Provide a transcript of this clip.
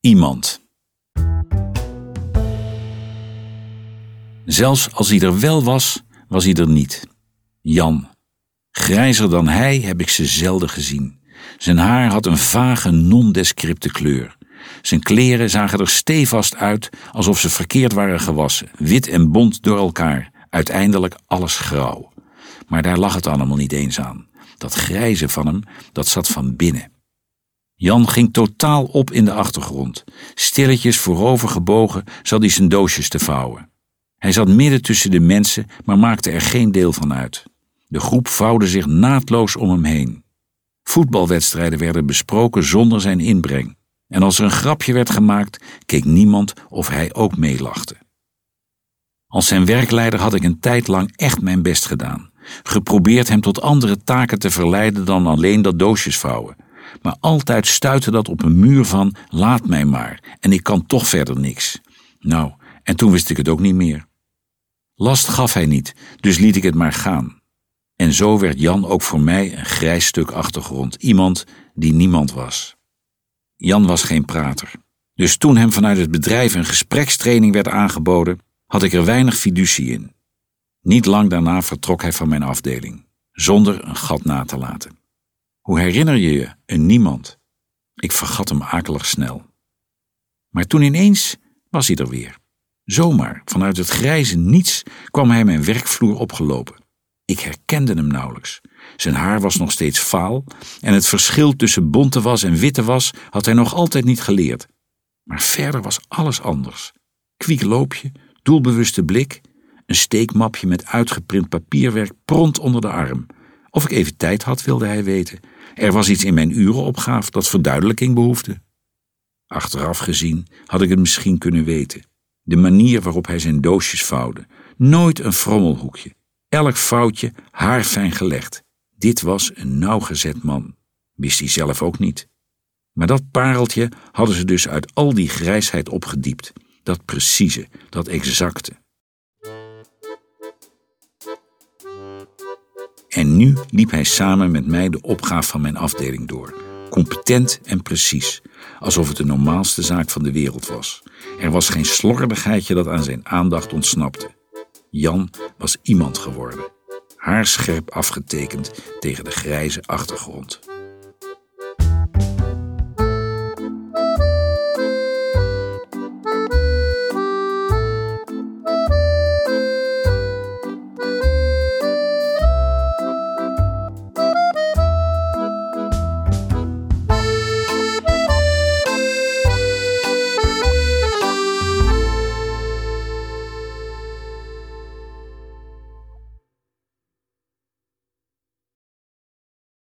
Iemand. Zelfs als hij er wel was, was hij er niet. Jan. Grijzer dan hij heb ik ze zelden gezien. Zijn haar had een vage, nondescripte kleur. Zijn kleren zagen er stevast uit alsof ze verkeerd waren gewassen, wit en bont door elkaar, uiteindelijk alles grauw. Maar daar lag het allemaal niet eens aan. Dat grijze van hem, dat zat van binnen. Jan ging totaal op in de achtergrond. Stilletjes voorover gebogen zat hij zijn doosjes te vouwen. Hij zat midden tussen de mensen, maar maakte er geen deel van uit. De groep vouwde zich naadloos om hem heen. Voetbalwedstrijden werden besproken zonder zijn inbreng. En als er een grapje werd gemaakt, keek niemand of hij ook meelachte. Als zijn werkleider had ik een tijd lang echt mijn best gedaan. Geprobeerd hem tot andere taken te verleiden dan alleen dat doosjes vouwen. Maar altijd stuitte dat op een muur van laat mij maar en ik kan toch verder niks. Nou, en toen wist ik het ook niet meer. Last gaf hij niet, dus liet ik het maar gaan. En zo werd Jan ook voor mij een grijs stuk achtergrond, iemand die niemand was. Jan was geen prater. Dus toen hem vanuit het bedrijf een gesprekstraining werd aangeboden, had ik er weinig fiducie in. Niet lang daarna vertrok hij van mijn afdeling, zonder een gat na te laten. Hoe herinner je je een niemand? Ik vergat hem akelig snel. Maar toen ineens was hij er weer. Zomaar, vanuit het grijze niets, kwam hij mijn werkvloer opgelopen. Ik herkende hem nauwelijks. Zijn haar was nog steeds vaal en het verschil tussen bonte was en witte was had hij nog altijd niet geleerd. Maar verder was alles anders. Kwiek loopje, doelbewuste blik, een steekmapje met uitgeprint papierwerk pront onder de arm. Of ik even tijd had, wilde hij weten. Er was iets in mijn urenopgave dat verduidelijking behoefde. Achteraf gezien had ik het misschien kunnen weten. De manier waarop hij zijn doosjes vouwde. Nooit een frommelhoekje. Elk foutje haarfijn gelegd. Dit was een nauwgezet man. Wist hij zelf ook niet. Maar dat pareltje hadden ze dus uit al die grijsheid opgediept. Dat precieze, dat exacte. En nu liep hij samen met mij de opgave van mijn afdeling door. Competent en precies, alsof het de normaalste zaak van de wereld was. Er was geen slordigheidje dat aan zijn aandacht ontsnapte. Jan was iemand geworden, haarscherp afgetekend tegen de grijze achtergrond.